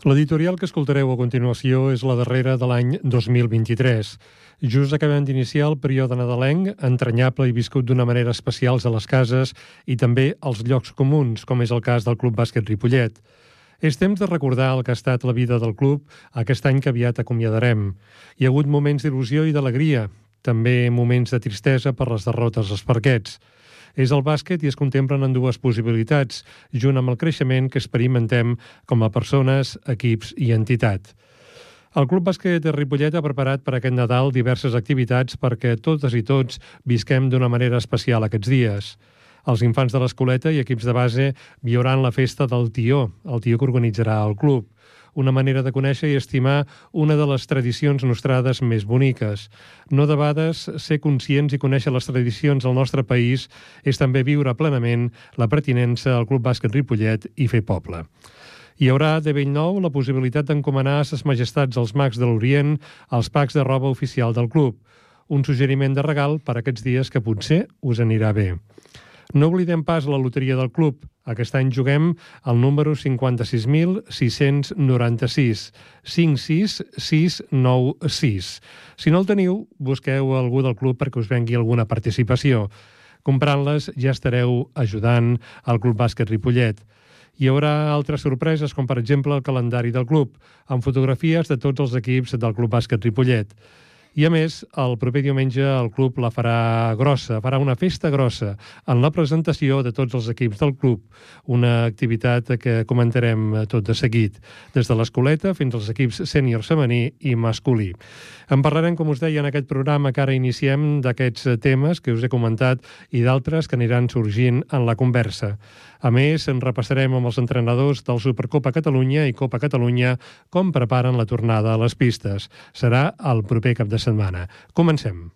L'editorial que escoltareu a continuació és la darrera de l'any 2023. Just acabem d'iniciar el període nadalenc, entranyable i viscut d'una manera especial a les cases i també als llocs comuns, com és el cas del Club Bàsquet Ripollet. És temps de recordar el que ha estat la vida del club aquest any que aviat acomiadarem. Hi ha hagut moments d'il·lusió i d'alegria, també moments de tristesa per les derrotes als parquets. És el bàsquet i es contemplen en dues possibilitats, junt amb el creixement que experimentem com a persones, equips i entitat. El Club Bàsquet de Ripollet ha preparat per aquest Nadal diverses activitats perquè totes i tots visquem d'una manera especial aquests dies. Els infants de l'escoleta i equips de base viuran la festa del Tió, el Tió que organitzarà el club una manera de conèixer i estimar una de les tradicions nostrades més boniques. No debades, ser conscients i conèixer les tradicions del nostre país és també viure plenament la pertinença al Club Bàsquet Ripollet i fer poble. Hi haurà de vell nou la possibilitat d'encomanar a ses majestats als mags de l'Orient els packs de roba oficial del club, un suggeriment de regal per aquests dies que potser us anirà bé. No oblidem pas la loteria del club. Aquest any juguem el número 56.696, 56696. Si no el teniu, busqueu algú del club perquè us vengui alguna participació. Comprant-les ja estareu ajudant al Club Bàsquet Ripollet. Hi haurà altres sorpreses, com per exemple el calendari del club, amb fotografies de tots els equips del Club Bàsquet Ripollet. I a més, el proper diumenge el club la farà grossa, farà una festa grossa en la presentació de tots els equips del club, una activitat que comentarem tot de seguit, des de l'escoleta fins als equips sènior femení i masculí. En parlarem, com us deia, en aquest programa que ara iniciem d'aquests temes que us he comentat i d'altres que aniran sorgint en la conversa. A més, en repassarem amb els entrenadors del Supercopa Catalunya i Copa Catalunya com preparen la tornada a les pistes. Serà el proper cap de setmana. Comencem.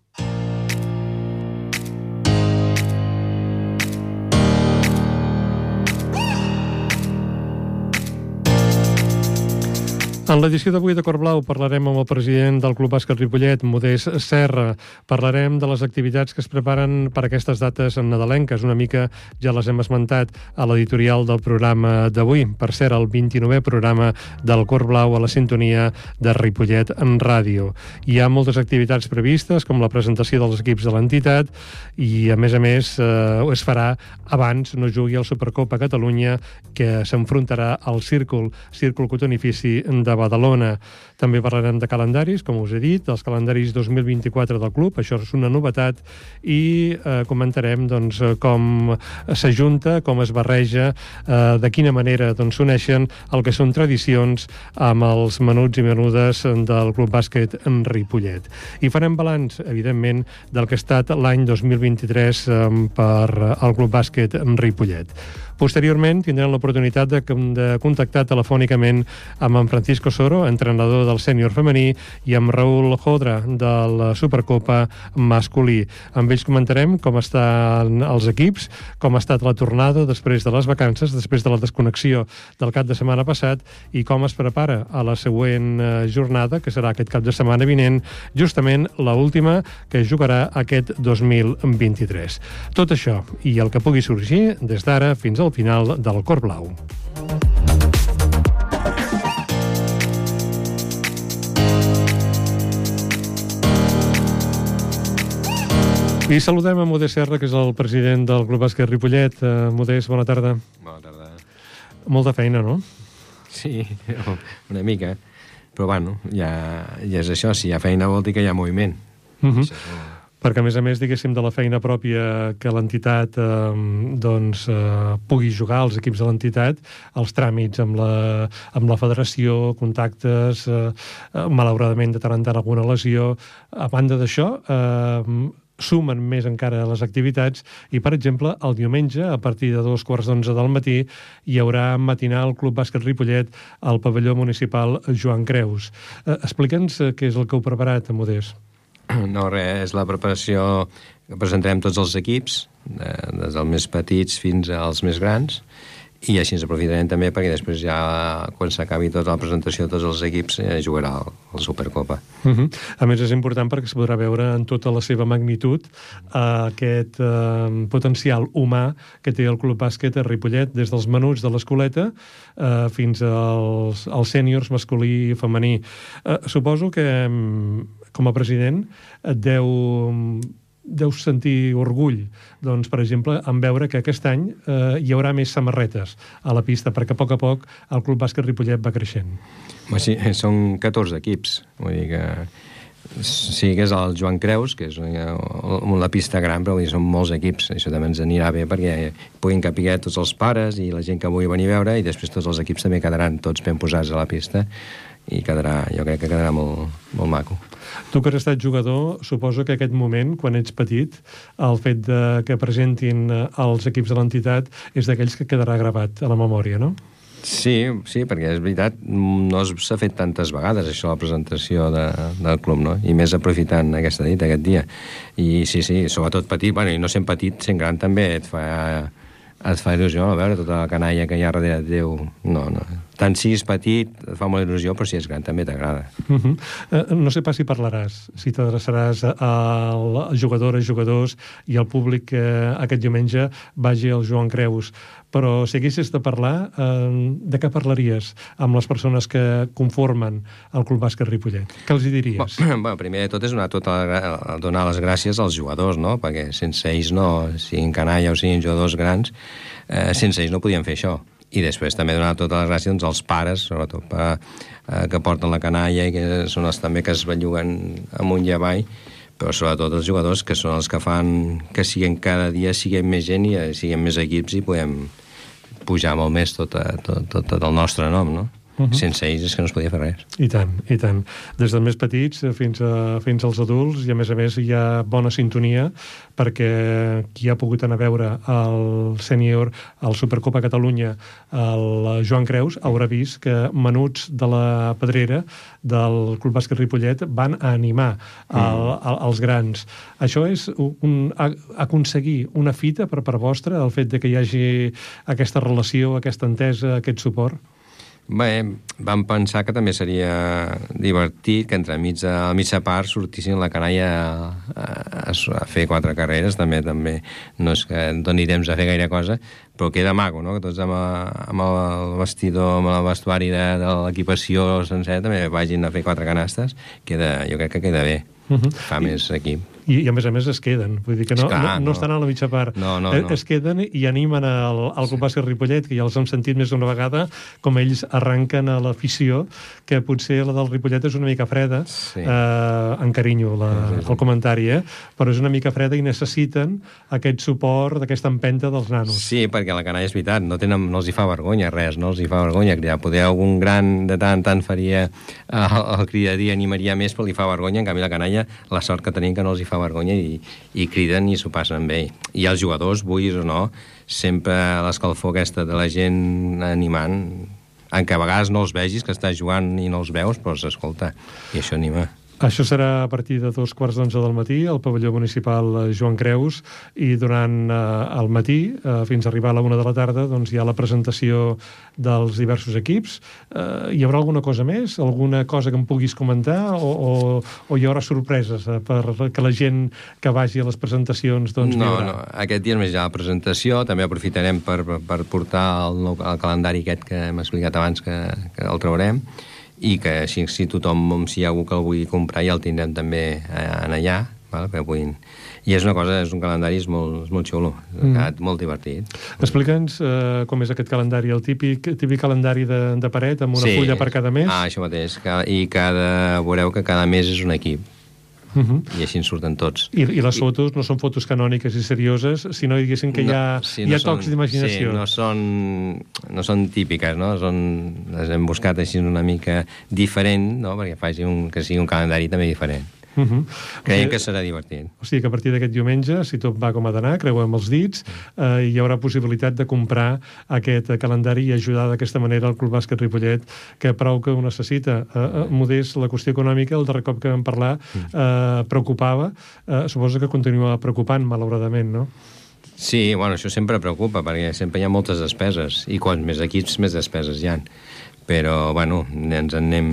En l'edició d'avui de Cor Blau parlarem amb el president del Club Bàsquet Ripollet, Modest Serra. Parlarem de les activitats que es preparen per aquestes dates nadalenques. Una mica ja les hem esmentat a l'editorial del programa d'avui. Per cert, el 29è programa del Cor Blau a la sintonia de Ripollet en ràdio. Hi ha moltes activitats previstes, com la presentació dels equips de l'entitat, i a més a més eh, es farà abans no jugui al Supercopa Catalunya, que s'enfrontarà al Círcul, Círcul Cotonifici de de Badalona. També parlarem de calendaris, com us he dit, els calendaris 2024 del club, això és una novetat, i eh, comentarem doncs, com s'ajunta, com es barreja, eh, de quina manera doncs, s'uneixen el que són tradicions amb els menuts i menudes del Club Bàsquet en Ripollet. I farem balanç, evidentment, del que ha estat l'any 2023 eh, per al Club Bàsquet en Ripollet. Posteriorment tindrem l'oportunitat de, de contactar telefònicament amb en Francisco Soro, entrenador del sènior femení, i amb Raül Jodra, de la Supercopa masculí. Amb ells comentarem com estan els equips, com ha estat la tornada després de les vacances, després de la desconnexió del cap de setmana passat, i com es prepara a la següent eh, jornada, que serà aquest cap de setmana vinent, justament la última que jugarà aquest 2023. Tot això i el que pugui sorgir des d'ara fins al final del Cor Blau. I saludem a Modest Serra, que és el president del Club Bàsquet Ripollet. Uh, Modest, bona tarda. Bona tarda. Molta feina, no? Sí, una mica. Però, bueno, ja, ja és això. Si hi ha feina vol dir que hi ha moviment. Uh -huh. Això és molt perquè a més a més, diguéssim, de la feina pròpia que l'entitat eh, doncs, eh, pugui jugar, els equips de l'entitat, els tràmits amb la, amb la federació, contactes, eh, malauradament de tant en tant alguna lesió. A banda d'això, eh, sumen més encara les activitats i, per exemple, el diumenge, a partir de dos quarts d'onze del matí, hi haurà matinal al Club Bàsquet Ripollet al pavelló municipal Joan Creus. Eh, Explica'ns què és el que heu preparat, Modest. No, res, és la preparació que presentarem tots els equips, des dels més petits fins als més grans, i així ens aprofitarem també perquè després ja quan s'acabi tota la presentació de tots els equips eh, jugarà el Supercopa uh -huh. A més és important perquè es podrà veure en tota la seva magnitud uh, aquest uh, potencial humà que té el Club Bàsquet a Ripollet des dels menuts de l'escoleta uh, fins als, als sèniors masculí i femení uh, suposo que um, com a president et deu deus sentir orgull, doncs, per exemple, en veure que aquest any eh, hi haurà més samarretes a la pista, perquè a poc a poc el Club Bàsquet Ripollet va creixent. Bé, sí, són 14 equips, vull dir que sí que és el Joan Creus, que és una pista gran, però són molts equips. Això també ens anirà bé perquè puguin capiguer tots els pares i la gent que vulgui venir a veure i després tots els equips també quedaran tots ben posats a la pista i quedarà, jo crec que quedarà molt, molt maco. Tu que has estat jugador, suposo que aquest moment, quan ets petit, el fet de que presentin eh, els equips de l'entitat és d'aquells que quedarà gravat a la memòria, no? Sí, sí, perquè és veritat, no s'ha fet tantes vegades això, la presentació de, del club, no? I més aprofitant aquesta dita, aquest dia. I sí, sí, sobretot petit, bueno, i no sent petit, sent gran també et fa, et fa il·lusió, a veure, tota la canalla que hi ha darrere teu. No, no, tant si és petit, et fa molt il·lusió, però si és gran també t'agrada. Uh -huh. uh, no sé pas si parlaràs, si t'adreçaràs als jugadores, jugadors i al públic que aquest diumenge vagi al Joan Creus, però si haguessis de parlar, uh, de què parlaries amb les persones que conformen el Club Bàsquet Ripollet? Què els hi diries? Bueno, primer de tot és donar, tota, donar les gràcies als jugadors, no? perquè sense ells no, siguin canalla o siguin jugadors grans, eh, sense ells no podien fer això i després també donar totes les gràcies als pares, sobretot per, eh, que porten la canalla i que són els també que es belluguen amunt i avall, però sobretot els jugadors que són els que fan que siguin cada dia siguem més gent i siguem més equips i podem pujar molt més tot, tot, tot, tot el nostre nom, no? Uh -huh. Sense ells és que no es podia fer res. I tant, i tant. Des de més petits fins, a, fins als adults i a més a més hi ha bona sintonia perquè qui ha pogut anar a veure el sènior, el Supercopa Catalunya, el Joan Creus, haurà vist que menuts de la Pedrera del Club Bàsquet Ripollet van a animar el, mm. el, els grans. Això és un, a, aconseguir una fita per part vostra, el fet de que hi hagi aquesta relació, aquesta entesa, aquest suport? Bé, vam pensar que també seria divertit que entre mig, a mitja part sortissin la canalla a, a, a fer quatre carreres, també també no és que doni temps a fer gaire cosa, però queda maco, no? que tots amb, amb el vestidor, amb el vestuari de, de l'equipació sencer també vagin a fer quatre canastes, queda, jo crec que queda bé. Uh -huh. Fa més equip i, i a més a més es queden, vull dir que no, Esclar, no, no, estan a la mitja part. No, no, eh, no. Es queden i animen el, el Club Bàsquet Ripollet, que ja els hem sentit més d'una vegada, com ells arranquen a l'afició, que potser la del Ripollet és una mica freda, sí. eh, carinyo la, sí, sí, sí. el comentari, eh? però és una mica freda i necessiten aquest suport d'aquesta empenta dels nanos. Sí, perquè la canalla és veritat, no, tenen, no els hi fa vergonya res, no els hi fa vergonya cridar. Poder algun gran de tant en tant faria eh, el, el cridaria, animaria més, però li fa vergonya, en canvi la canalla, la sort que tenim que no els hi fa vergonya i, i criden i s'ho passen bé. I els jugadors, vulguis o no, sempre l'escalfor aquesta de la gent animant, en què a vegades no els vegis, que estàs jugant i no els veus, però s'escolta, i això anima. Això serà a partir de dos quarts d'onze del matí al pavelló municipal eh, Joan Creus i durant eh, el matí, eh, fins a arribar a la una de la tarda, doncs hi ha la presentació dels diversos equips. Eh, hi haurà alguna cosa més? Alguna cosa que em puguis comentar? O, o, o hi haurà sorpreses eh, per que la gent que vagi a les presentacions doncs, no, no, aquest dia més ja la presentació, també aprofitarem per, per portar el, nou, el calendari aquest que hem explicat abans que, que el traurem i que així si tothom, si hi ha algú que el vulgui comprar ja el tindrem també eh, en allà val? que puguin... I és una cosa, és un calendari és molt, és molt xulo, mm. molt divertit. Explica'ns uh, com és aquest calendari, el típic, típic calendari de, de paret amb una sí. fulla per cada mes? Ah, això mateix, i cada, veureu que cada mes és un equip Uh -huh. I així en surten tots. I, I les fotos I... no són fotos canòniques i serioses, sinó diguéssim que no, hi ha, sí, no hi ha tocs d'imaginació. Sí, no són, no són típiques, no? Són, les hem buscat així una mica diferent, no? perquè faci un, que sigui un calendari també diferent. Uh -huh. Creiem sigui, que serà divertit. O sigui que a partir d'aquest diumenge, si tot va com ha d'anar, creuem els dits, eh, hi haurà possibilitat de comprar aquest calendari i ajudar d'aquesta manera el Club Bàsquet Ripollet, que prou que ho necessita. Eh, eh, modest, la qüestió econòmica, el darrer cop que vam parlar, mm. eh, preocupava. Eh, suposo que continua preocupant, malauradament, no? Sí, bueno, això sempre preocupa, perquè sempre hi ha moltes despeses, i quants més equips, més despeses hi ha. Però, bueno, ens en anem,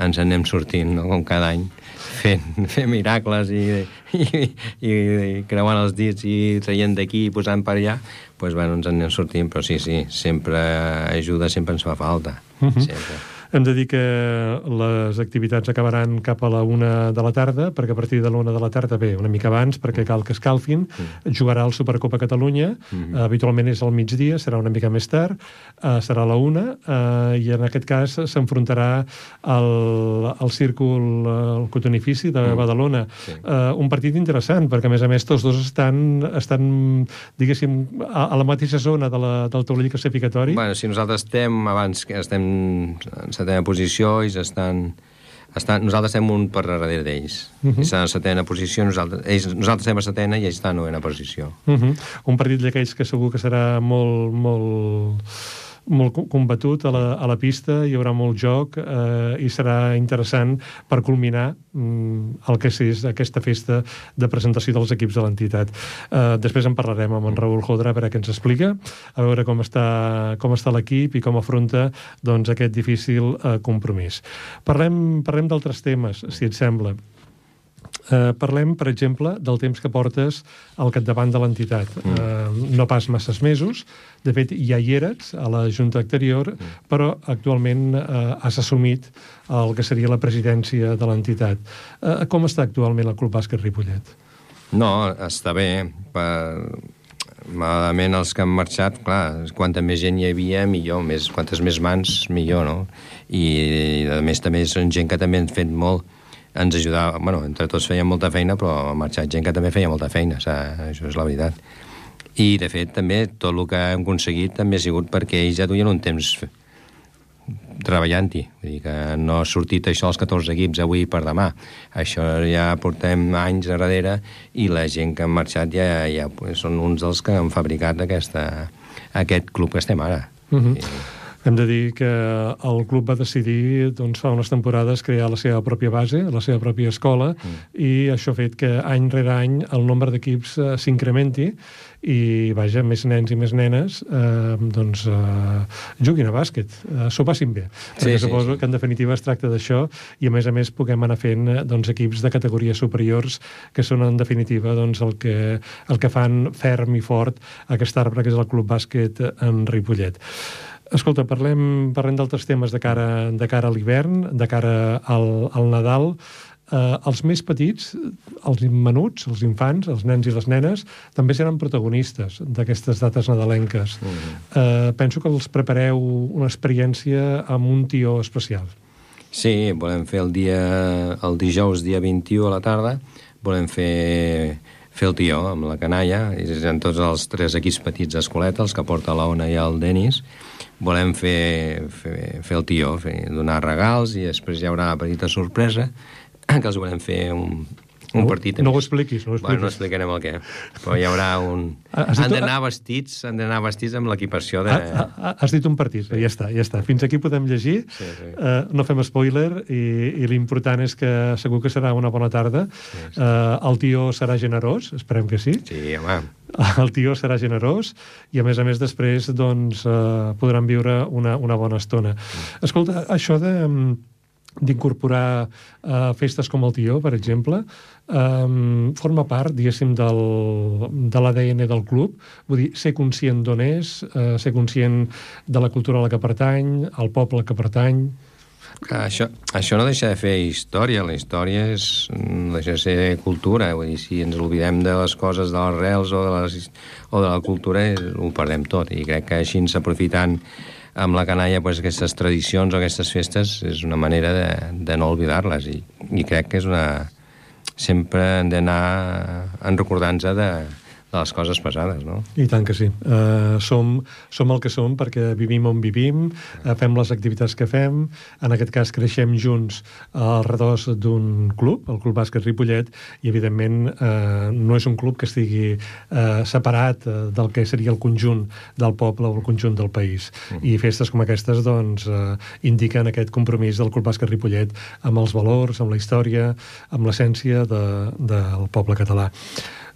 ens en anem sortint, no?, com cada any, fent, fent miracles i, i, i, i creuant els dits i traient d'aquí i posant per allà, doncs, pues, bueno, ens en sortint, però sí, sí, sempre ajuda, sempre ens fa falta, uh -huh. sempre. Hem de dir que les activitats acabaran cap a la una de la tarda, perquè a partir de la una de la tarda, bé, una mica abans, perquè cal que escalfin, mm. jugarà el Supercopa Catalunya, mm -hmm. habitualment és al migdia, serà una mica més tard, uh, serà a la una, uh, i en aquest cas s'enfrontarà al, al Círcul, el Cotonifici de mm. Badalona. Sí. Uh, un partit interessant, perquè a més a més tots dos estan, estan diguéssim, a, a la mateixa zona de la, del taulell classificatori. Bueno, si nosaltres estem abans, que estem setena posició, ells estan... estan nosaltres estem un per darrere d'ells. Uh -huh. Ells estan a setena posició, nosaltres, ells, nosaltres estem a setena i ells estan a novena posició. Uh -huh. Un partit d'aquells que segur que serà molt, molt molt combatut a la, a la pista, hi haurà molt joc eh, i serà interessant per culminar mm, el que és aquesta festa de presentació dels equips de l'entitat. Eh, després en parlarem amb en Raül Jodra a què ens explica, a veure com està, com està l'equip i com afronta doncs, aquest difícil eh, compromís. Parlem, parlem d'altres temes, si et sembla. Eh, parlem, per exemple, del temps que portes al capdavant de l'entitat. Mm. Eh, no pas masses mesos, de fet ja hi eres a la Junta Exterior, mm. però actualment eh, has assumit el que seria la presidència de l'entitat. Eh, com està actualment el Club Bàsquet Ripollet? No, està bé. Per... Malament els que han marxat, clar, quanta més gent hi havia, millor, més, quantes més mans, millor, no? I, a més, també són gent que també han fet molt ens ajudava, bueno, entre tots fèiem molta feina, però ha marxat gent que també feia molta feina, això és la veritat. I, de fet, també, tot el que hem aconseguit també ha sigut perquè ells ja duien un temps treballant-hi. Vull dir que no ha sortit això als 14 equips avui per demà. Això ja portem anys a darrere i la gent que han marxat ja, ja són uns dels que han fabricat aquesta, aquest club que estem ara. Uh -huh. I, hem de dir que el club va decidir doncs, fa unes temporades crear la seva pròpia base, la seva pròpia escola, mm. i això ha fet que any rere any el nombre d'equips uh, s'incrementi i, vaja, més nens i més nenes eh, doncs, eh, juguin a bàsquet, eh, s'ho passin bé. Sí, perquè sí, suposo sí. que en definitiva es tracta d'això i a més a més puguem anar fent doncs, equips de categories superiors que són en definitiva doncs, el, que, el que fan ferm i fort aquest arbre que és el Club Bàsquet en Ripollet. Escolta, parlem, parlem d'altres temes de cara, de cara a l'hivern, de cara al, al Nadal. Eh, els més petits, els menuts, els infants, els nens i les nenes, també seran protagonistes d'aquestes dates nadalenques. Mm -hmm. eh, penso que els prepareu una experiència amb un tió especial. Sí, volem fer el dia el dijous, dia 21 a la tarda, volem fer fer el tió amb la canalla, i en tots els tres equips petits d'escoleta, els que porta l'Ona i el Denis, volem fer, fer, fer el tió, fer, donar regals i després hi haurà una petita sorpresa que els volem fer un, un no, partit... No ho expliquis, no ho expliquis. Bueno, no explicarem el què, però hi haurà un... Has han d'anar vestits, han d'anar vestits amb l'equipació de... Has dit un partit, sí. ja està, ja està. Fins aquí podem llegir, sí, sí. Uh, no fem spoiler, i, i l'important és que segur que serà una bona tarda. Sí, sí. Uh, el tio serà generós, esperem que sí. Sí, home. El tio serà generós i, a més a més, després doncs, uh, podran viure una, una bona estona. Mm. Escolta, això de d'incorporar uh, festes com el Tió, per exemple, um, forma part, diguéssim, del, de l'ADN del club. Vull dir, ser conscient d'on és, uh, ser conscient de la cultura a la que pertany, al poble que pertany... Clar, això, això no deixa de fer història, la història és, no deixa de ser cultura, vull dir, si ens oblidem de les coses de les rels o de, les, o de la cultura, ho perdem tot, i crec que així s'aprofitant amb la canalla pues, aquestes tradicions o aquestes festes és una manera de, de no oblidar-les. I, i crec que és una... sempre hem d'anar en recordant-nos de, de les coses passades, no? I tant que sí. Uh, som, som el que som perquè vivim on vivim, uh, fem les activitats que fem, en aquest cas creixem junts al redós d'un club, el Club Bàsquet Ripollet, i evidentment uh, no és un club que estigui uh, separat uh, del que seria el conjunt del poble o el conjunt del país. Uh -huh. I festes com aquestes, doncs, uh, indiquen aquest compromís del Club Bàsquet Ripollet amb els valors, amb la història, amb l'essència de, del poble català.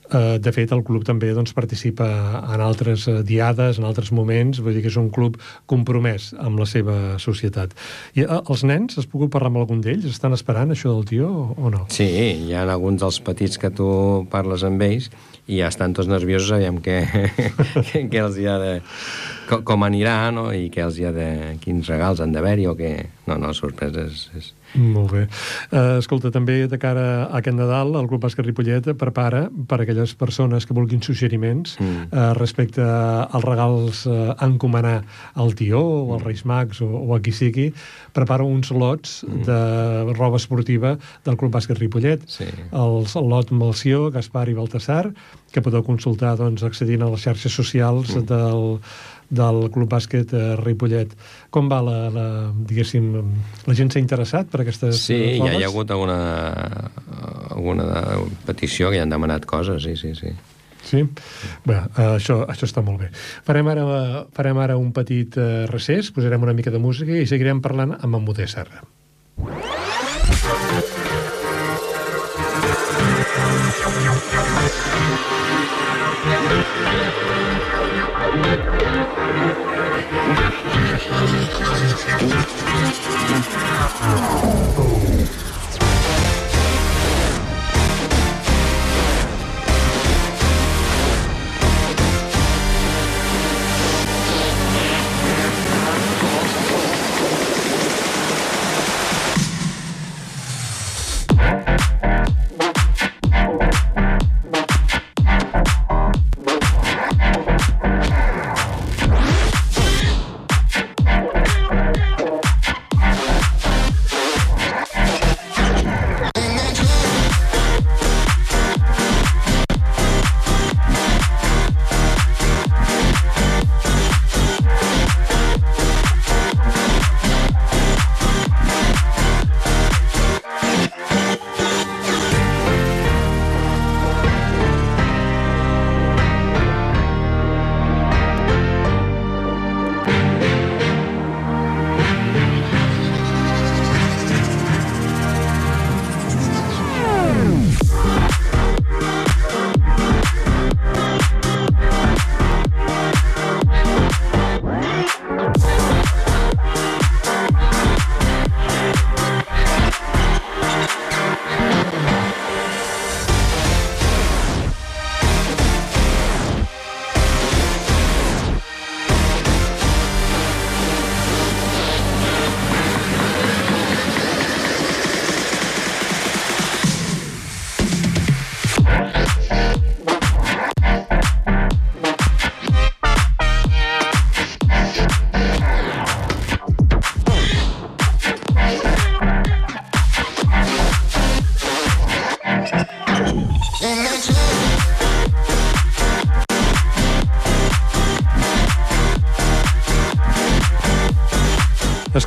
Eh, de fet, el club també doncs, participa en altres eh, diades, en altres moments, vull dir que és un club compromès amb la seva societat. I eh, els nens, has pogut parlar amb algun d'ells? Estan esperant això del tio o, o no? Sí, hi ha alguns dels petits que tu parles amb ells i ja estan tots nerviosos, aviam què, què els hi ha de... Com, com anirà, no? I què els hi ha de... quins regals han d'haver-hi o què... No, no, sorpresa és, és, molt bé. Uh, escolta, també de cara a aquest Nadal, el Club Bàsquet Ripollet prepara per a aquelles persones que vulguin suggeriments mm. uh, respecte als regals uh, a encomanar al tió o als Reis Mags o, o a qui sigui, prepara uns lots mm. de roba esportiva del Club Bàsquet Ripollet. Sí. Els, el lot Malció, Gaspar i Baltasar, que podeu consultar doncs, accedint a les xarxes socials mm. del del Club Bàsquet eh, Ripollet. Com va la, la diguéssim, la gent s'ha interessat per aquestes Sí, ja hi ha hagut alguna, alguna petició que hi han demanat coses, sí, sí, sí. Sí? Bé, això, això està molt bé. Farem ara, farem ara un petit uh, recés, posarem una mica de música i seguirem parlant amb en Modé Serra. Oh.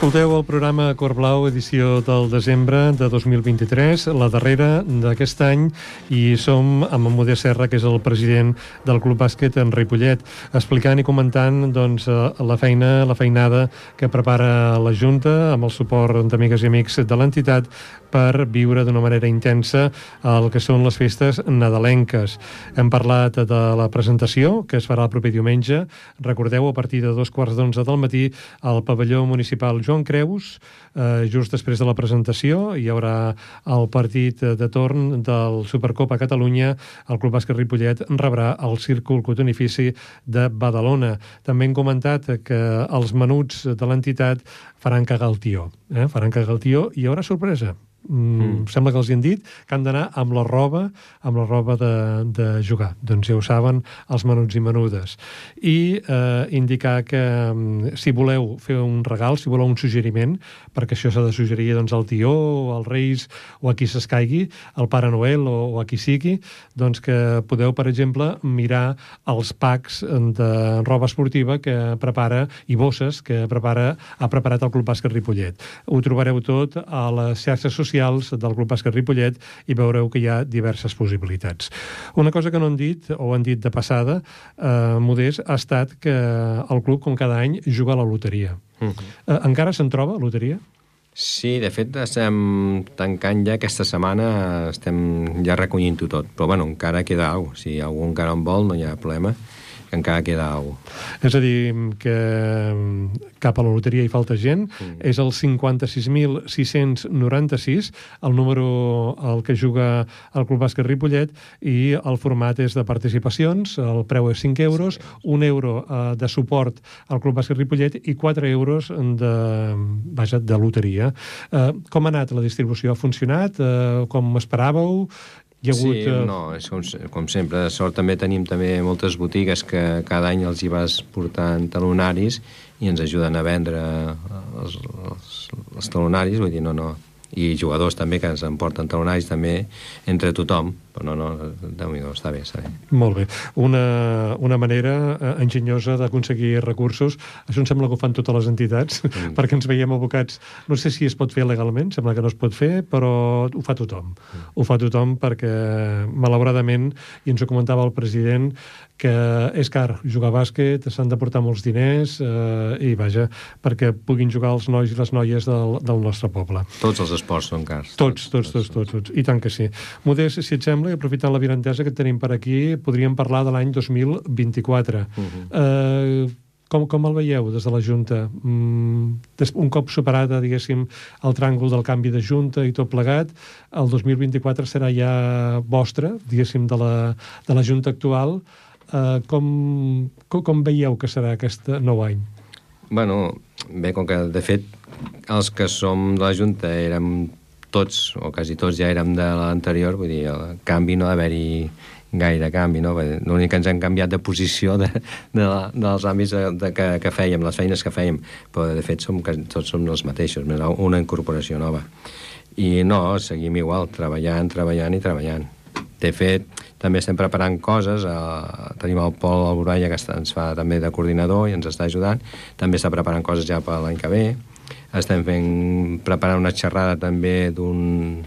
Escolteu el programa Cor Blau, edició del desembre de 2023, la darrera d'aquest any, i som amb en Modé Serra, que és el president del Club Bàsquet en Ripollet, explicant i comentant doncs, eh, la feina, la feinada que prepara la Junta amb el suport d'amigues i amics de l'entitat per viure d'una manera intensa el que són les festes nadalenques. Hem parlat de la presentació, que es farà el proper diumenge. Recordeu, a partir de dos quarts d'onze del matí, al pavelló municipal Joan Creus, eh, just després de la presentació, hi haurà el partit de torn del Supercopa Catalunya. El Club Bàsquet Ripollet rebrà el Círcul Cotonifici de Badalona. També hem comentat que els menuts de l'entitat faran cagar el tió. Eh? Faran cagar el tió i hi haurà sorpresa. Mm, mm. Sembla que els hi han dit que han d'anar amb la roba amb la roba de, de jugar. Doncs ja ho saben els menuts i menudes. I eh, indicar que mm, si voleu fer un regal, si voleu un suggeriment, perquè això s'ha de suggerir doncs, al tió, o als reis, o a qui s'escaigui, al Pare Noel o, o a qui sigui, doncs que podeu, per exemple, mirar els packs de roba esportiva que prepara, i bosses que prepara, ha preparat el Club Bàsquet Ripollet. Ho trobareu tot a les xarxes socials socials del Club Bàsquet Ripollet i veureu que hi ha diverses possibilitats. Una cosa que no han dit, o han dit de passada, eh, Modest, ha estat que el club, com cada any, juga a la loteria. Uh -huh. eh, encara se'n troba, loteria? Sí, de fet, estem tancant ja aquesta setmana, estem ja recollint-ho tot. Però, bueno, encara queda alguna cosa. Si algú encara en vol, no hi ha problema que encara queda alguna cosa. És a dir, que mm, cap a la loteria hi falta gent. Mm. És el 56.696, el número al que juga el Club Bàsquet Ripollet, i el format és de participacions, el preu és 5 euros, sí. 1 euro uh, de suport al Club Bàsquet Ripollet i 4 euros de, vaja, de loteria. Uh, com ha anat la distribució? Ha funcionat? Uh, com esperàveu? Hi ha hagut... Sí, uh... no, és com, com sempre. De sort també tenim també moltes botigues que cada any els hi vas portant talonaris i ens ajuden a vendre els, els, els talonaris, vull dir, no, no, i jugadors també que ens emporten talonaris també entre tothom però no, no, déu nhi està bé, està bé. Molt bé. Una, una manera eh, enginyosa d'aconseguir recursos. Això em sembla que ho fan totes les entitats, mm. perquè ens veiem abocats. No sé si es pot fer legalment, sembla que no es pot fer, però ho fa tothom. Mm. Ho fa tothom perquè, malauradament, i ens ho comentava el president, que és car jugar a bàsquet, s'han de portar molts diners eh, i, vaja, perquè puguin jugar els nois i les noies del, del nostre poble. Tots els esports són cars. Tots, tots, tots, tots, tots, tots. I tant que sí. Modest, si et sembla, i aprofitant la virantesa que tenim per aquí, podríem parlar de l'any 2024. Uh -huh. eh, com, com el veieu des de la Junta? Mm, un cop superada, diguéssim, el tràngol del canvi de Junta i tot plegat, el 2024 serà ja vostre, diguéssim, de la, de la Junta actual. Eh, com, com, com veieu que serà aquest nou any? Bueno, bé, com que de fet els que som de la Junta érem tots, o quasi tots ja érem de l'anterior, vull dir, el canvi no haver-hi gaire canvi, no? L'únic que ens hem canviat de posició de, de, la, dels àmbits de, de que, que fèiem, les feines que fèiem, però de fet som, tots som els mateixos, més una incorporació nova. I no, seguim igual, treballant, treballant i treballant. De fet, també estem preparant coses, eh, tenim el Pol Alboralla que ens fa també de coordinador i ens està ajudant, també està preparant coses ja per l'any que ve, estem fent, preparant una xerrada també d'un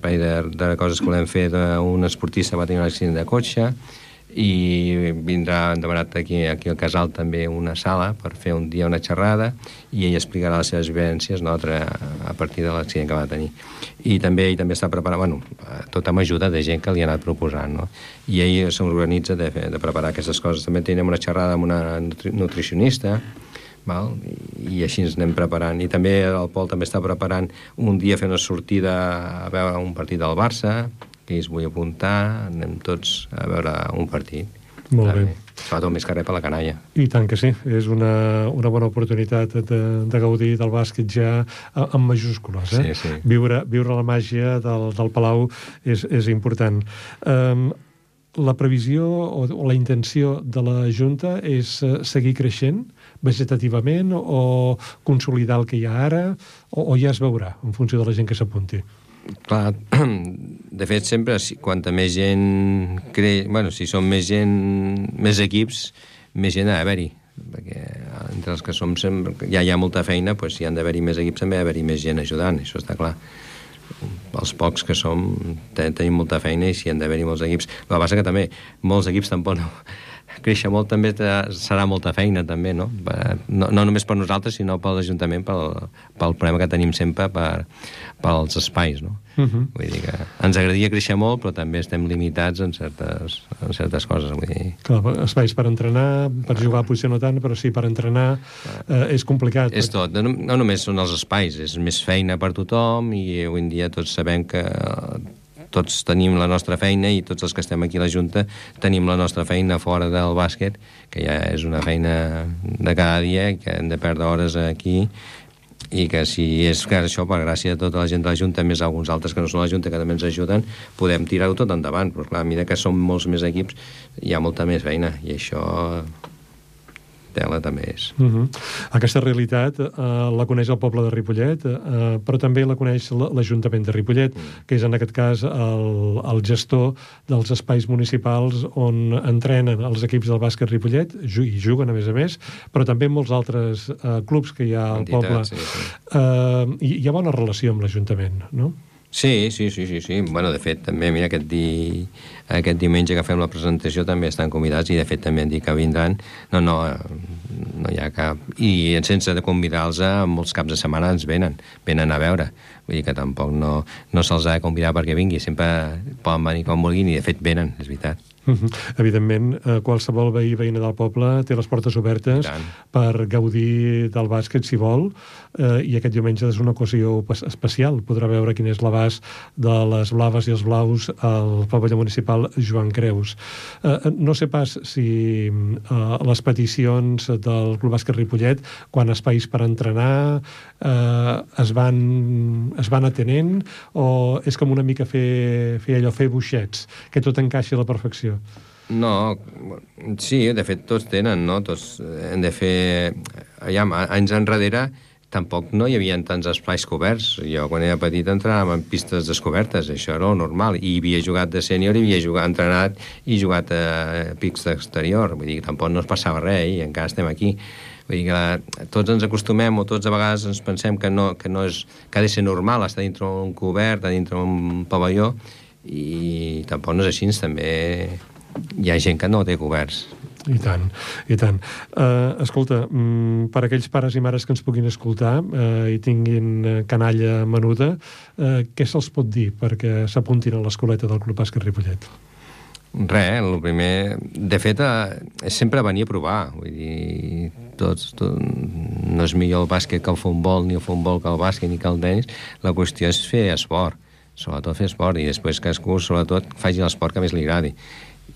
parell de, de coses que volem fer d'un esportista que va tenir un accident de cotxe i vindrà demanat aquí, aquí al Casal també una sala per fer un dia una xerrada i ell explicarà les seves vivències no, a partir de l'accident que va tenir i també ell també està preparant bueno, tot amb ajuda de gent que li ha anat proposant no? i ell s'organitza de, de preparar aquestes coses també tenim una xerrada amb una nutricionista val? I, i així ens anem preparant. I també el Pol també està preparant un dia fer una sortida a veure un partit del Barça, que es vull apuntar, anem tots a veure un partit. Molt bé. Sobretot més que res per la canalla. I tant que sí, és una, una bona oportunitat de, de gaudir del bàsquet ja amb majúscules. Eh? Sí, sí. Viure, viure la màgia del, del Palau és, és important. Um, la previsió o, o la intenció de la Junta és uh, seguir creixent vegetativament o consolidar el que hi ha ara o, o ja es veurà en funció de la gent que s'apunti? Clar, de fet, sempre, si, quanta més gent creix... Bueno, si som més gent, més equips, més gent ha d'haver-hi perquè entre els que som sempre, ja hi ha molta feina, doncs si han d'haver-hi més equips també ha d'haver-hi més gent ajudant, això està clar. Els pocs que som tenim molta feina i si han d'haver-hi molts equips el que passa que també molts equips tampoc no, créixer molt també serà molta feina també, no? No, no només per nosaltres, sinó per l'Ajuntament, pel, pel problema que tenim sempre per, pels espais, no? Uh mhm. -huh. Vull dir que ens agradaria créixer molt, però també estem limitats en certes, en certes coses, vull dir... Clar, espais per entrenar, per jugar potser no tant, però sí per entrenar eh, és complicat. És tot, no, no només són els espais, és més feina per tothom i avui en dia tots sabem que tots tenim la nostra feina i tots els que estem aquí a la Junta tenim la nostra feina fora del bàsquet, que ja és una feina de cada dia, que hem de perdre hores aquí i que si és que això per gràcia de tota la gent de la Junta, més alguns altres que no són la Junta que també ens ajuden, podem tirar-ho tot endavant. Però clar, a mesura que som molts més equips hi ha molta més feina i això tela també és. Uh mhm. -huh. Aquesta realitat eh, la coneix el poble de Ripollet, eh, però també la coneix l'Ajuntament de Ripollet, uh mm. -huh. que és en aquest cas el, el gestor dels espais municipals on entrenen els equips del bàsquet Ripollet, i juguen a més a més, però també molts altres eh, clubs que hi ha al poble. Sí, sí. Eh, hi, hi ha bona relació amb l'Ajuntament, no? Sí, sí, sí, sí, sí. Bueno, de fet, també, mira, aquest, di... aquest diumenge que fem la presentació també estan convidats i, de fet, també han dit que vindran. No, no, no hi ha cap... I sense de convidar-los, molts caps de setmana ens venen, venen a veure. Vull dir que tampoc no, no se'ls ha de convidar perquè vingui, sempre poden venir quan vulguin i de fet venen, és veritat. -huh. Evidentment, eh, qualsevol veí veïna del poble té les portes obertes per gaudir del bàsquet si vol eh, i aquest diumenge és una ocasió especial. Podrà veure quin és l'abast de les blaves i els blaus al pavelló municipal Joan Creus. Eh, eh no sé pas si eh, les peticions del Club Bàsquet Ripollet, quan espais per entrenar, eh, es, van, es van atenent o és com una mica fer, fer allò, fer buixets, que tot encaixi a la perfecció? No, sí, de fet tots tenen, no? Tots hem de fer... Allà, anys enrere tampoc no hi havia tants esplais coberts. Jo, quan era petit, entrenàvem en pistes descobertes, això era normal. I havia jugat de sènior, i havia jugat, entrenat i jugat a pics d'exterior. Vull dir, tampoc no es passava res, i encara estem aquí. Vull dir que tots ens acostumem o tots a vegades ens pensem que no, que no és, que ha de ser normal estar dintre un cobert, dintre un pavelló, i tampoc no és així, també hi ha gent que no té coberts. I tant, i tant. Uh, escolta, um, per aquells pares i mares que ens puguin escoltar uh, i tinguin canalla menuda, uh, què se'ls pot dir perquè s'apuntin a l'escoleta del Club Bàsquet Ripollet? Res, el primer... De fet, és sempre venir a provar. Vull dir, tots, tot, no és millor el bàsquet que el futbol, ni el futbol que el bàsquet, ni que el tenis. La qüestió és fer esport, sobretot fer esport, i després cadascú, sobretot, faci l'esport que més li agradi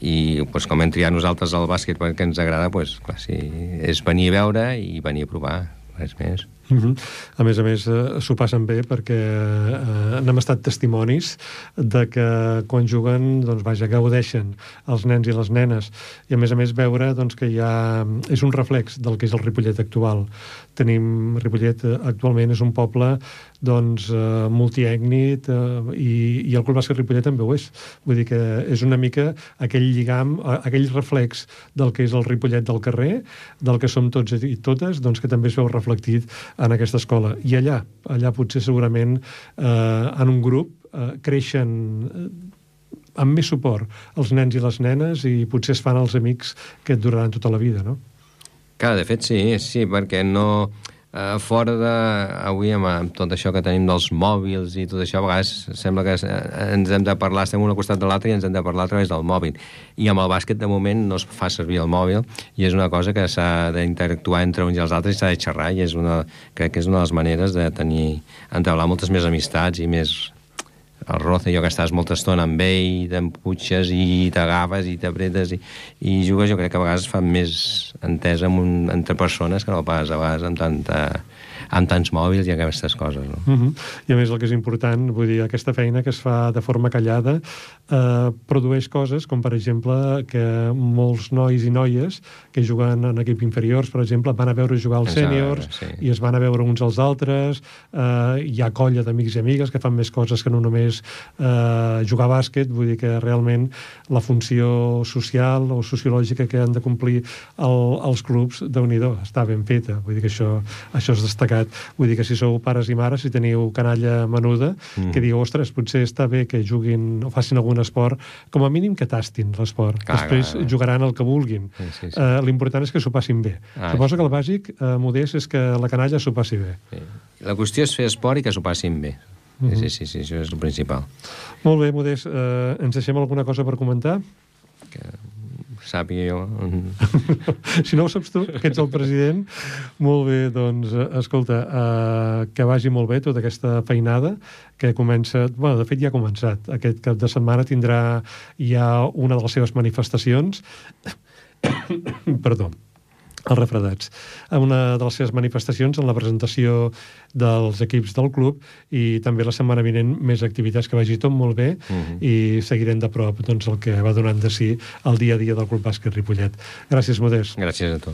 i pues, com hem triat nosaltres el bàsquet perquè ens agrada, pues, clar, sí, és venir a veure i venir a provar, res més. Uh -huh. A més a més, eh, s'ho passen bé perquè eh, n'hem estat testimonis de que quan juguen, doncs, vaja, gaudeixen els nens i les nenes. I a més a més veure doncs, que hi ha... és un reflex del que és el Ripollet actual. Tenim... Ripollet eh, actualment és un poble doncs, eh, multiècnit eh, i, i el Club Bàsquet Ripollet també ho és. Vull dir que és una mica aquell lligam, aquell reflex del que és el Ripollet del carrer, del que som tots i totes, doncs que també es veu reflectit en aquesta escola. I allà, allà potser segurament eh, en un grup eh, creixen eh, amb més suport els nens i les nenes i potser es fan els amics que et duraran tota la vida, no? Clar, de fet sí, sí, perquè no eh, fora de... Avui amb, amb tot això que tenim dels mòbils i tot això, a vegades sembla que ens hem de parlar, estem un al costat de l'altre i ens hem de parlar a través del mòbil. I amb el bàsquet, de moment, no es fa servir el mòbil i és una cosa que s'ha d'interactuar entre uns i els altres i s'ha de xerrar i és una, crec que és una de les maneres de tenir, entablar moltes més amistats i més, el Roza, jo que estàs molta estona amb ell, t'emputxes i t'agafes i t'apretes i, i jugues, jo crec que a vegades fa més entesa amb un, entre persones que no pas a vegades amb tanta amb tants mòbils i aquestes coses. No? Uh -huh. I a més el que és important, vull dir, aquesta feina que es fa de forma callada eh, produeix coses com, per exemple, que molts nois i noies que juguen en equip inferiors, per exemple, van a veure jugar els sèniors sí. i es van a veure uns als altres, eh, hi ha colla d'amics i amigues que fan més coses que no només eh, jugar a bàsquet, vull dir que realment la funció social o sociològica que han de complir el, els clubs, de nhi està ben feta, vull dir que això, això és destacat destacat. Vull dir que si sou pares i mares, si teniu canalla menuda, mm. que digueu, ostres, potser està bé que juguin o facin algun esport, com a mínim que tastin l'esport. Després clar, clar. jugaran el que vulguin. Sí, sí, sí. Uh, L'important és que s'ho passin bé. Ah, Suposo sí. que el bàsic, uh, Modest, és que la canalla s'ho passi bé. Sí. La qüestió és fer esport i que s'ho passin bé. Mm -hmm. Sí, sí, sí, això és el principal. Molt bé, Modest. Uh, ens deixem alguna cosa per comentar? Que sàpiga jo. si no ho saps tu, que ets el president, molt bé, doncs, escolta, uh, que vagi molt bé tota aquesta feinada, que comença... bueno, de fet ja ha començat. Aquest cap de setmana tindrà ja una de les seves manifestacions. Perdó els refredats, a una de les seves manifestacions en la presentació dels equips del club i també la setmana vinent més activitats que vagi tot molt bé uh mhm. -huh. i seguirem de prop doncs, el que va donant de si el dia a dia del Club Bàsquet Ripollet. Gràcies, Modest. Gràcies a tu.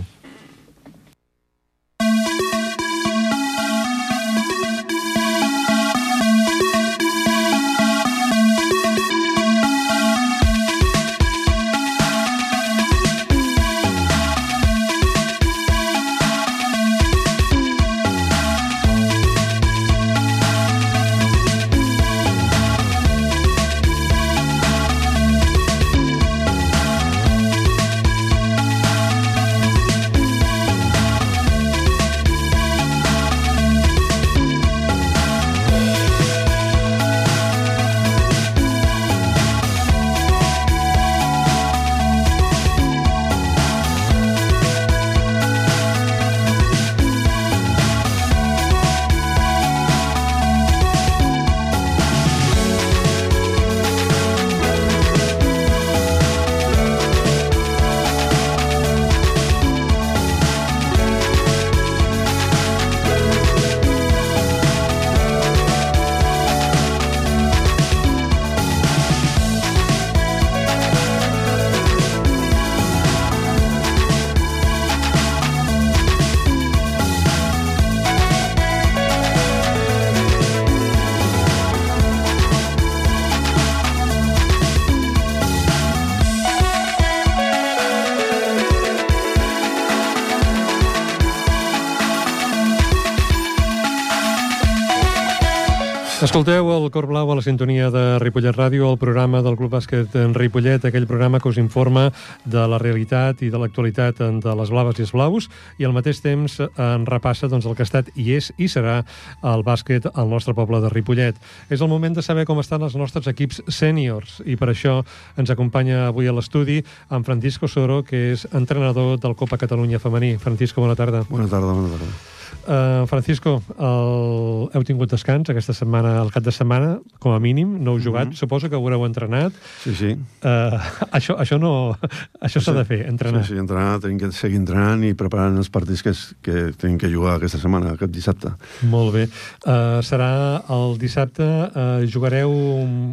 Escolteu el Cor Blau a la sintonia de Ripollet Ràdio, el programa del Club Bàsquet en Ripollet, aquell programa que us informa de la realitat i de l'actualitat de les blaves i els blaus, i al mateix temps en repassa doncs, el que ha estat i és i serà el bàsquet al nostre poble de Ripollet. És el moment de saber com estan els nostres equips sèniors, i per això ens acompanya avui a l'estudi en Francisco Soro, que és entrenador del Copa Catalunya Femení. Francisco, bona tarda. Bona tarda, bona tarda. Uh, Francisco, el... heu tingut descans aquesta setmana, el cap de setmana, com a mínim, no heu jugat, mm -hmm. suposo que haureu entrenat. Sí, sí. Uh, això, això no... Això s'ha sí, de fer, entrenar. Sí, sí, entrenar, tenim que seguir entrenant i preparant els partits que, que tenim que jugar aquesta setmana, aquest dissabte. Molt bé. Uh, serà el dissabte, uh, jugareu...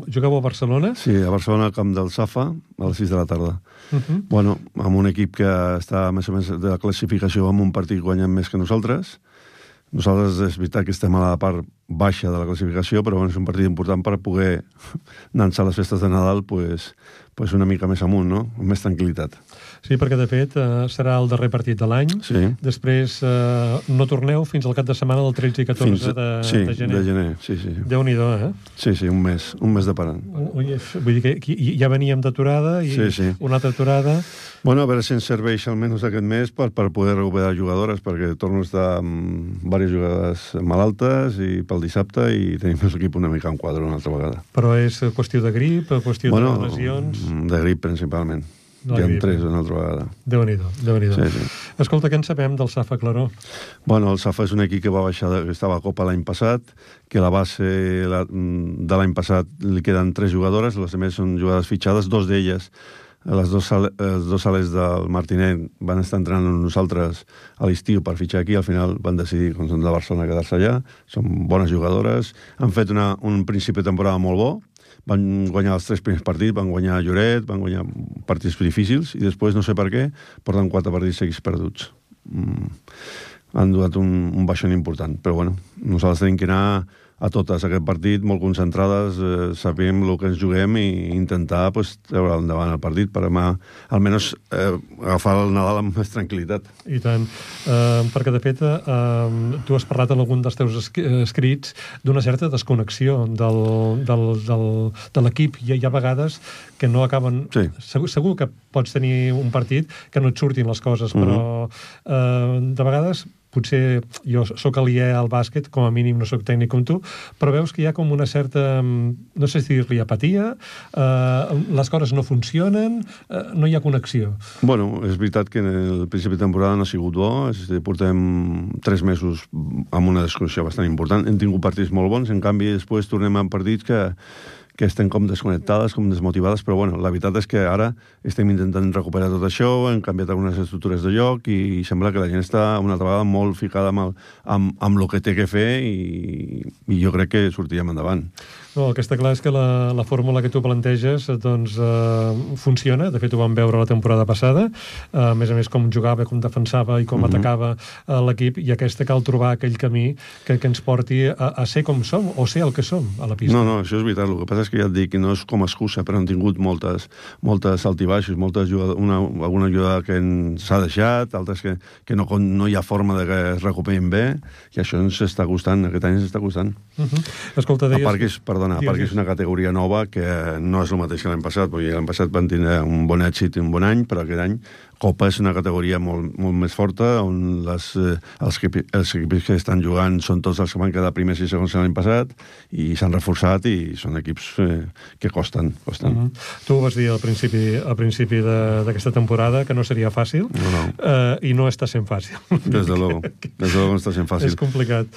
Jugueu a Barcelona? Sí, a Barcelona, al camp del Safa, a les 6 de la tarda. Uh Mhm. -huh. Bueno, amb un equip que està més o menys de la classificació amb un partit guanyant més que nosaltres, nosaltres és veritat que estem a la part baixa de la classificació, però bueno, és un partit important per poder llançar les festes de Nadal pues, pues una mica més amunt, no? amb més tranquil·litat. Sí, perquè de fet eh, serà el darrer partit de l'any. Sí. Després eh, no torneu fins al cap de setmana del 13 i 14 fins, de, sí, de gener. de gener. Sí, sí. Déu-n'hi-do, eh? Sí, sí, un mes, un mes de parant. Ui, vull dir que aquí ja veníem d'aturada i Sí, sí. una altra aturada. Bueno, a veure si ens serveix almenys aquest mes per, per poder recuperar jugadores, perquè torno a estar amb diverses jugadores malaltes i pel dissabte i tenim l'equip una mica en quadre una altra vegada. Però és qüestió de grip, qüestió bueno, de lesions... de grip principalment. De Ja en tres una altra vegada. Déu-n'hi-do, déu nhi déu Sí, sí. Escolta, què en sabem del Safa Claró? Bueno, el Safa és un equip que va baixar, que estava a Copa l'any passat, que la base la, de l'any passat li queden tres jugadores, les altres són jugades fitxades, dos d'elles les dos, sal, els dos sales del Martinet van estar entrenant amb nosaltres a l'estiu per fitxar aquí, al final van decidir, com són de Barcelona, quedar-se allà. Són bones jugadores, han fet una, un principi de temporada molt bo, van guanyar els tres primers partits, van guanyar Lloret, van guanyar partits difícils, i després, no sé per què, porten quatre partits seguits perduts. Mm. Han duat un, un baixón important, però bueno, nosaltres tenim que anar a totes aquest partit, molt concentrades, eh, sabem el que ens juguem i intentar pues, treure endavant el partit per demà, almenys eh, agafar el Nadal amb més tranquil·litat. I tant, eh, perquè de fet eh, tu has parlat en algun dels teus eh, escrits d'una certa desconnexió del, del, del, de l'equip. Hi, hi ha vegades que no acaben... Sí. Segur, segur que pots tenir un partit que no et surtin les coses, però eh, de vegades potser jo sóc aliè al bàsquet, com a mínim no sóc tècnic com tu, però veus que hi ha com una certa, mm, no sé si dir-li apatia, eh, les coses no funcionen, eh, no hi ha connexió. Bueno, és veritat que en el principi de temporada no ha sigut bo, portem tres mesos amb una desconnexió bastant important, hem tingut partits molt bons, en canvi després tornem a partits que, que estem com desconnectades, com desmotivades, però bueno, la veritat és que ara estem intentant recuperar tot això, hem canviat algunes estructures de joc i sembla que la gent està una altra vegada molt ficada amb el, amb, amb el que té que fer i, i jo crec que sortirem endavant. No, el que està clar és que la, la fórmula que tu planteges doncs, eh, funciona. De fet, ho vam veure la temporada passada. Eh, a més a més, com jugava, com defensava i com uh -huh. atacava eh, l'equip. I aquesta cal trobar aquell camí que, que ens porti a, a ser com som, o ser el que som a la pista. No, no, això és veritat. El que passa és que ja et dic que no és com a excusa, però han tingut moltes, moltes altibaixos, moltes jugades, una, alguna jugada que s'ha deixat, altres que, que no, no hi ha forma de que es recuperin bé, i això ens està costant, aquest any ens està costant. Uh -huh. Escolta, A deies... part que és, perdona, a part que és una categoria nova que no és el mateix que l'any passat, perquè l'any passat van tindre un bon èxit i un bon any, però aquest any Copa és una categoria molt, molt més forta, on les, eh, els, els equips que estan jugant són tots els que van quedar primers i segons l'any passat, i s'han reforçat i són equips eh, que costen. costen. Uh -huh. Tu ho vas dir al principi, al principi d'aquesta temporada, que no seria fàcil, No, no. eh, i no està sent fàcil. Des de luego. Des de luego no està sent fàcil. És complicat.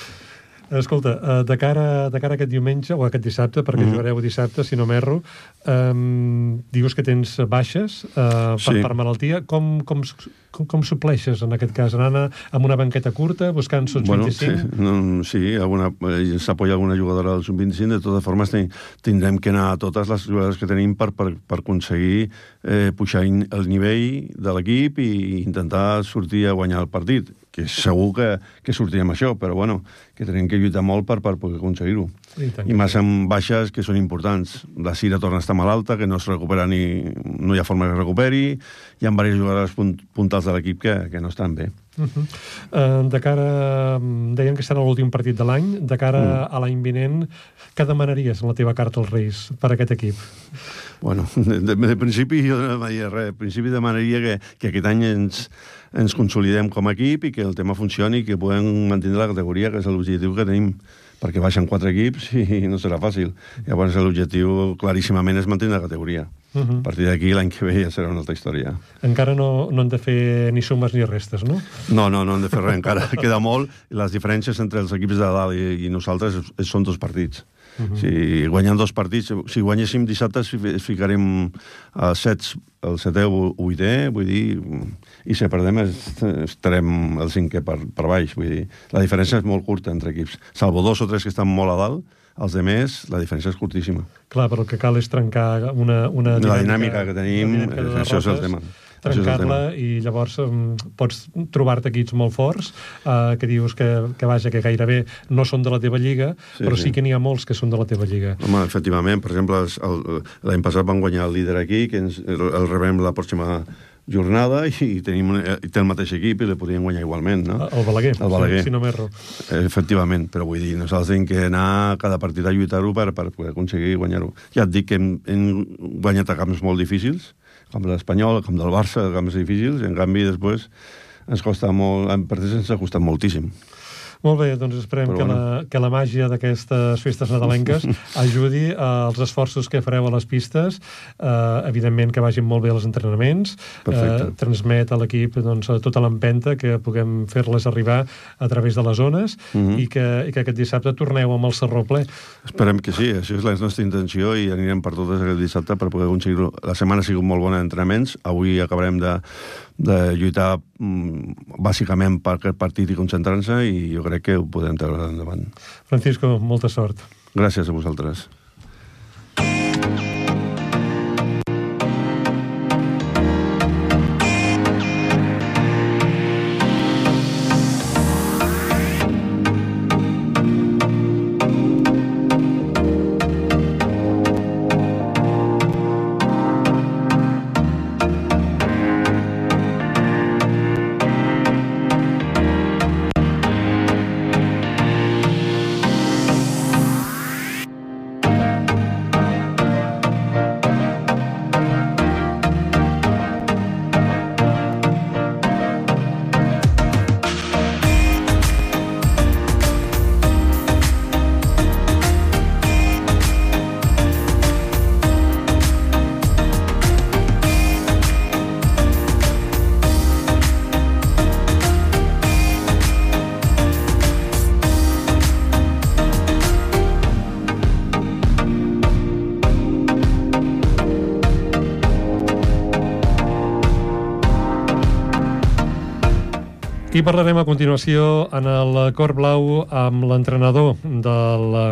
Escolta, eh, de cara, de cara a aquest diumenge, o aquest dissabte, perquè Mhm. jugareu dissabte, si no m'erro, um, dius que tens baixes uh, per, Sí. per malaltia. Com, com, com, com supleixes, en aquest cas? Anant a- amb una banqueta curta, buscant sots Bueno, 25? sí, no, sí alguna, eh, s'apoya alguna jugadora del sub-25, de totes formes ten, tindrem que anar a totes les jugadores que tenim per, per, per aconseguir eh, pujar in- el nivell de l'equip i intentar sortir a guanyar el partit, que segur que, que sortirem això, però bueno, que tenim que lluitar molt per, per poder aconseguir-ho. I I més amb baixes que són importants. La Cira torna a estar malalta, que no es recupera ni... no hi ha forma que es recuperi, hi ha diversos jugadors punt, puntals de l'equip que, que no estan bé. Uh -huh. uh, de cara... Deien que serà l'últim partit de l'any. De cara mm. a l'any vinent, què demanaries en la teva carta als Reis per aquest equip? Bueno, de, de, de principi jo no demanaria res. De principi demanaria que, que aquest any ens, ens consolidem com a equip i que el tema funcioni i que puguem mantenir la categoria, que és l'objectiu que tenim perquè baixen quatre equips i no serà fàcil. Llavors l'objectiu claríssimament és mantenir la categoria. Uh -huh. A partir d'aquí l'any que ve ja serà una altra història. Encara no, no han de fer ni sumes ni restes, no? No, no, no han de fer res encara. Queda molt. Les diferències entre els equips de dalt i, i nosaltres són dos partits. Uh -huh. Si guanyem dos partits, si guanyéssim dissabte, ficarem a sets, el setè o vuitè, vull dir, i si perdem estarem el cinquè per, per baix. Vull dir, la diferència és molt curta entre equips. Salvo dos o tres que estan molt a dalt, els de més, la diferència és curtíssima. Clar, però el que cal és trencar una, una dinàmica... La dinàmica que tenim, dinàmica això és el tema trencar-la i llavors um, pots trobar-te equips molt forts uh, que dius que, que vaja, que gairebé no són de la teva lliga, sí, però sí, sí que n'hi ha molts que són de la teva lliga. Home, efectivament, per exemple, l'any passat van guanyar el líder aquí, que ens, el, rebem la pròxima jornada i tenim i té el mateix equip i le podríem guanyar igualment, no? El Balaguer, el Balaguer. Si, no m'erro. Efectivament, però vull dir, nosaltres hem que anar cada partit a lluitar-ho per, per poder aconseguir guanyar-ho. Ja et dic que hem, hem guanyat a camps molt difícils, com l'Espanyol, com del Barça, camps difícils, i en canvi després ens costa molt, en partits ens ha costat moltíssim. Molt bé, doncs esperem que, bueno. la, que la màgia d'aquestes festes nadalenques ajudi als esforços que fareu a les pistes, eh, evidentment que vagin molt bé els entrenaments, eh, transmet a l'equip doncs, tota l'empenta que puguem fer-les arribar a través de les zones uh mhm. -huh. i, que, i que aquest dissabte torneu amb el Serró ple. Esperem que sí, això és la nostra intenció i anirem per totes aquest dissabte per poder aconseguir-ho. La setmana ha sigut molt bona d'entrenaments, avui acabarem de de lluitar mm, bàsicament per aquest partit i concentrar-se i jo crec que ho podem treure endavant. Francisco, molta sort. Gràcies a vosaltres. I parlarem a continuació en el Cor Blau amb l'entrenador de la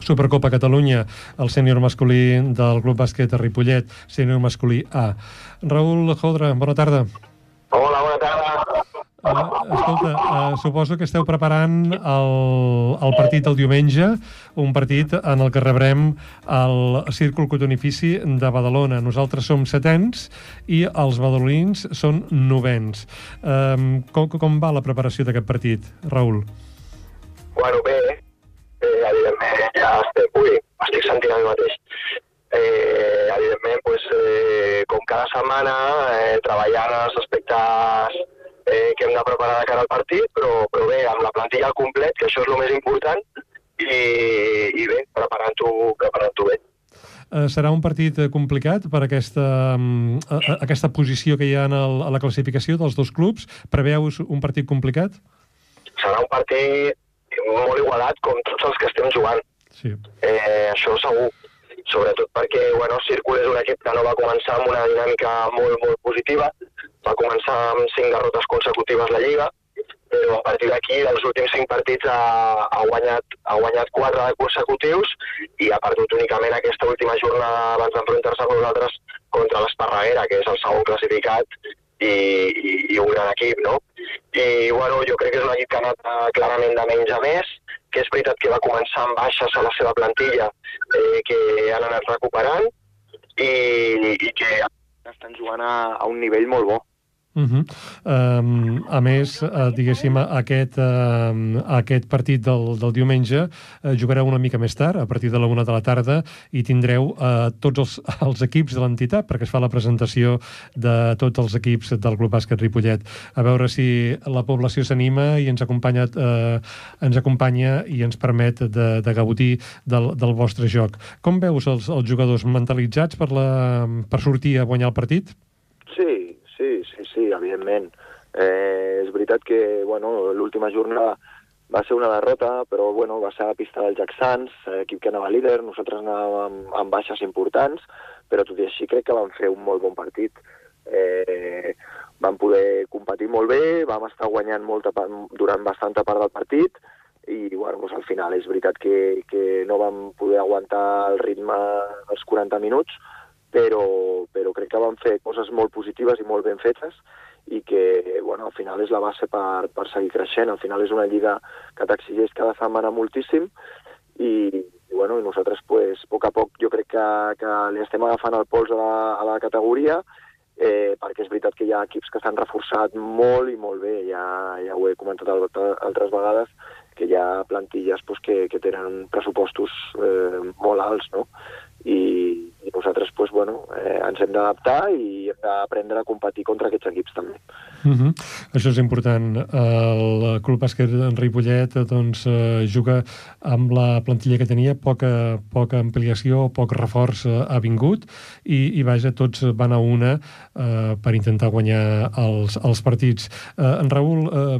Supercopa Catalunya, el sènior masculí del Club Bàsquet a Ripollet, sènior masculí A. Raül Jodra, bona tarda. Bona tarda. Escolta, uh, suposo que esteu preparant el, el partit del diumenge, un partit en el que rebrem el Círcul Cotonifici de Badalona. Nosaltres som setens i els badalonins són novens. Um, com, com va la preparació d'aquest partit, Raül? Bueno, bé, eh, evidentment ja estic, ui, estic sentint mi mateix. Eh, evidentment, pues, eh, com cada setmana, eh, treballant els aspectes eh, que hem de preparar de cara al partit, però, però bé, amb la plantilla al complet, que això és el més important, i, i bé, preparant-ho preparant bé. Uh, serà un partit eh, complicat per aquesta, um, a, aquesta posició que hi ha en el, a la classificació dels dos clubs? Preveus un partit complicat? Serà un partit molt igualat com tots els que estem jugant. Sí. Eh, això segur sobretot perquè bueno, Círcul és un equip que no va començar amb una dinàmica molt, molt positiva, va començar amb cinc derrotes consecutives la Lliga, però a partir d'aquí, dels últims cinc partits, ha, ha, guanyat, ha guanyat quatre consecutius i ha perdut únicament aquesta última jornada abans d'enfrontar-se amb nosaltres contra l'Esparreguera, que és el segon classificat i, i, i un gran equip, no? I, bueno, jo crec que és un equip que ha anat eh, clarament de menys a més, que és veritat que va començar amb baixes a la seva plantilla, eh, que han anat recuperant i, i que estan jugant a, a un nivell molt bo Uh -huh. um, a més, uh, diguéssim, aquest, uh, aquest partit del, del diumenge uh, jugareu una mica més tard, a partir de la una de la tarda, i tindreu uh, tots els, els equips de l'entitat, perquè es fa la presentació de tots els equips del Club Bàsquet Ripollet. A veure si la població s'anima i ens acompanya, uh, ens acompanya i ens permet de, de gaudir del, del vostre joc. Com veus els, els jugadors mentalitzats per, la, per sortir a guanyar el partit? Sí, evidentment. Eh, és veritat que bueno, l'última jornada va ser una derrota, però bueno, va ser a la pista del Jacksans, equip que anava líder, nosaltres anàvem amb, amb baixes importants, però tot i així crec que vam fer un molt bon partit. Eh, vam poder competir molt bé, vam estar guanyant molta, durant bastanta part del partit, i bueno, doncs al final és veritat que, que no vam poder aguantar el ritme dels 40 minuts, però, però crec que van fer coses molt positives i molt ben fetes i que bueno, al final és la base per, per seguir creixent. Al final és una lliga que t'exigeix cada setmana moltíssim i, i, bueno, i nosaltres pues, a poc a poc jo crec que, que li estem agafant el pols a la, a la categoria eh, perquè és veritat que hi ha equips que s'han reforçat molt i molt bé, ja, ja ho he comentat altres vegades, que hi ha plantilles pues, que, que tenen pressupostos eh, molt alts, no? I, i nosaltres pues, bueno, eh, ens hem d'adaptar i hem d'aprendre a competir contra aquests equips també. Mhm. -huh. Això és important. El Club Bàsquet en Ripollet doncs, eh, juga amb la plantilla que tenia, poca, poca ampliació, poc reforç eh, ha vingut i, i vaja, tots van a una eh, per intentar guanyar els, els partits. Eh, en Raül, eh,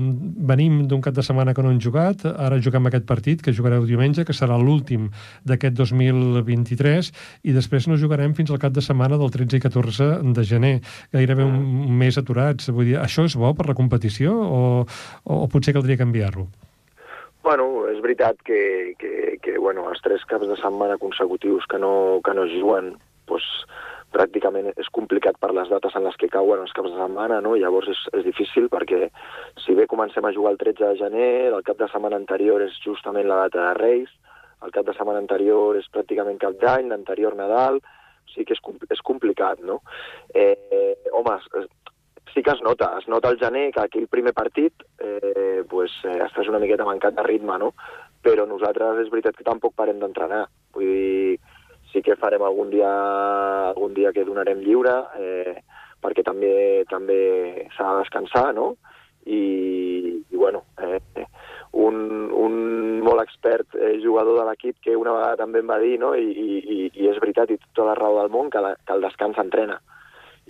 venim d'un cap de setmana que no hem jugat, ara juguem aquest partit que jugareu diumenge, que serà l'últim d'aquest 2023 i després jugarem fins al cap de setmana del 13 i 14 de gener, gairebé un mm. mes aturats. Vull dir, això és bo per la competició o, o, o potser caldria canviar-lo? Bueno, és veritat que, que, que bueno, els tres caps de setmana consecutius que no, que no juguen doncs, pràcticament és complicat per les dates en les que cauen els caps de setmana, no? llavors és, és difícil perquè si bé comencem a jugar el 13 de gener, el cap de setmana anterior és justament la data de Reis, el cap de setmana anterior és pràcticament cap d'any, l'anterior Nadal, o sigui que és, és complicat, no? Eh, eh, home, sí que es nota, es nota el gener que aquell primer partit eh, pues, eh, estàs una miqueta mancat de ritme, no? Però nosaltres és veritat que tampoc parem d'entrenar. Vull dir, sí que farem algun dia, algun dia que donarem lliure, eh, perquè també també s'ha de descansar, no? I, i bueno, eh, un, un molt expert eh, jugador de l'equip que una vegada també em va dir, no? I, i, i és veritat, i tota la raó del món, que, la, que el descans s'entrena.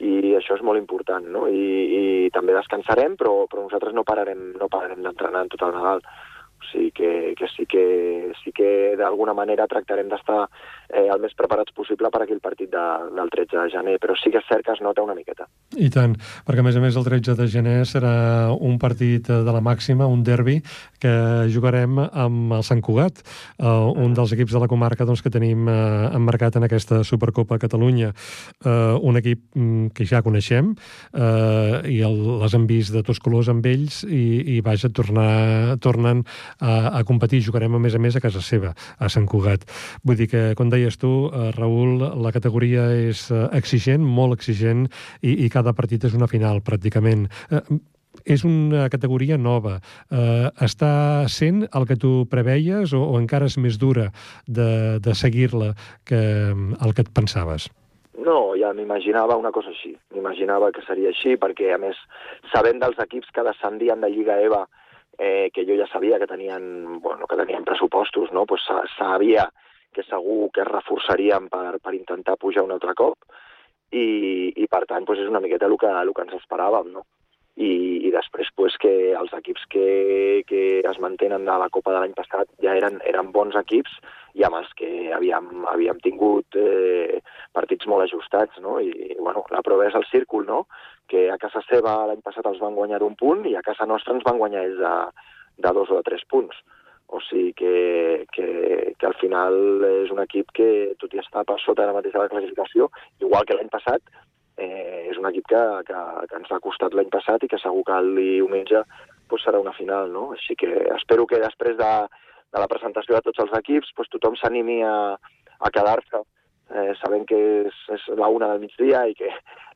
I això és molt important, no? I, i també descansarem, però, però nosaltres no pararem, no pararem d'entrenar en tot el Nadal. O sigui que, que sí que, sí que d'alguna manera tractarem d'estar eh, el més preparats possible per aquell partit de, del 13 de gener, però sí que és cert que es nota una miqueta. I tant, perquè a més a més el 13 de gener serà un partit de la màxima, un derbi, que jugarem amb el Sant Cugat, eh, un dels equips de la comarca doncs, que tenim eh, emmarcat en aquesta Supercopa Catalunya. Eh, un equip mm, que ja coneixem eh, i el, les hem vist de tots colors amb ells i, i vaja, tornar, tornen a, a competir. Jugarem a més a més a casa seva, a Sant Cugat. Vull dir que, com deies tu, eh, Raül, la categoria és eh, exigent, molt exigent, i, i cada partit és una final, pràcticament. Eh, és una categoria nova. Eh, està sent el que tu preveies o, o encara és més dura de, de seguir-la que el que et pensaves? No, ja m'imaginava una cosa així. M'imaginava que seria així, perquè, a més, sabent dels equips que descendien de Lliga EVA, eh, que jo ja sabia que tenien, bueno, que tenien pressupostos, no? pues sabia que segur que es reforçarien per, per intentar pujar un altre cop i, i per tant doncs és una miqueta el que, el que ens esperàvem, no? I, i després pues, que els equips que, que es mantenen de la Copa de l'any passat ja eren, eren bons equips i amb els que havíem, havíem tingut eh, partits molt ajustats, no? I, bueno, la prova és el círcul, no? Que a casa seva l'any passat els van guanyar un punt i a casa nostra ens van guanyar ells de, de dos o de tres punts. O sigui que, que, que al final és un equip que, tot i estar per sota ara mateix de la classificació, igual que l'any passat, eh, és un equip que, que, que ens ha costat l'any passat i que segur que el diumenge pues, serà una final, no? Així que espero que després de, de la presentació de tots els equips pues, tothom s'animi a, a quedar-se eh, sabent que és, és la una del migdia i que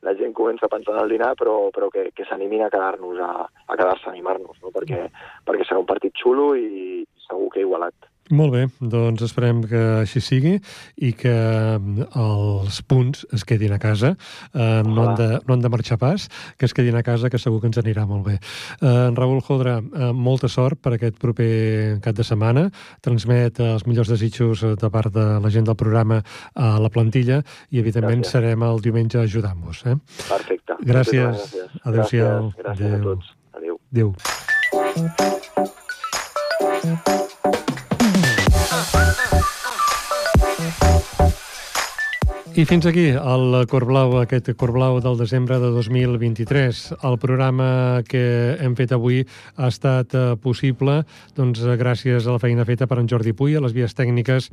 la gent comença a pensar en el dinar, però, però que, que s'animin a quedar-nos, a, a quedar-se a animar-nos, no? perquè, perquè serà un partit xulo i segur que igualat. Molt bé, doncs esperem que així sigui i que mm, els punts es quedin a casa, eh, no, han de, no han de marxar pas, que es quedin a casa, que segur que ens anirà molt bé. Eh, Raül Jodra, eh, molta sort per aquest proper cap de setmana, transmet els millors desitjos de part de la gent del programa a la plantilla i, evidentment, gràcies. serem el diumenge ajudant-vos. Eh? Perfecte. Gràcies. gràcies. Adéu-siau. Gràcies, gràcies Adéu. a tots. Adéu. Adéu. I fins aquí el Cor Blau, aquest Cor Blau del desembre de 2023. El programa que hem fet avui ha estat eh, possible doncs, gràcies a la feina feta per en Jordi Puy, a les vies tècniques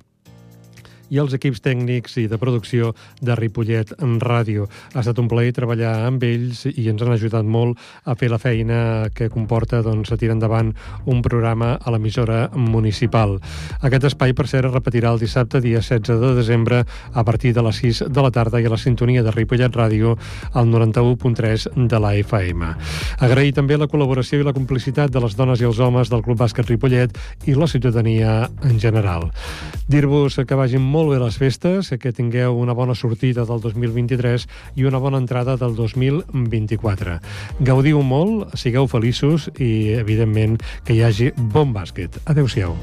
i els equips tècnics i de producció de Ripollet en Ràdio. Ha estat un plaer treballar amb ells i ens han ajudat molt a fer la feina que comporta doncs, tirar endavant un programa a l'emissora municipal. Aquest espai, per cert, es repetirà el dissabte, dia 16 de desembre, a partir de les 6 de la tarda i a la sintonia de Ripollet Ràdio al 91.3 de la FM. Agrair també la col·laboració i la complicitat de les dones i els homes del Club Bàsquet Ripollet i la ciutadania en general. Dir-vos que vagin molt bé les festes, que tingueu una bona sortida del 2023 i una bona entrada del 2024. Gaudiu molt, sigueu feliços i, evidentment, que hi hagi bon bàsquet. Adéu-siau.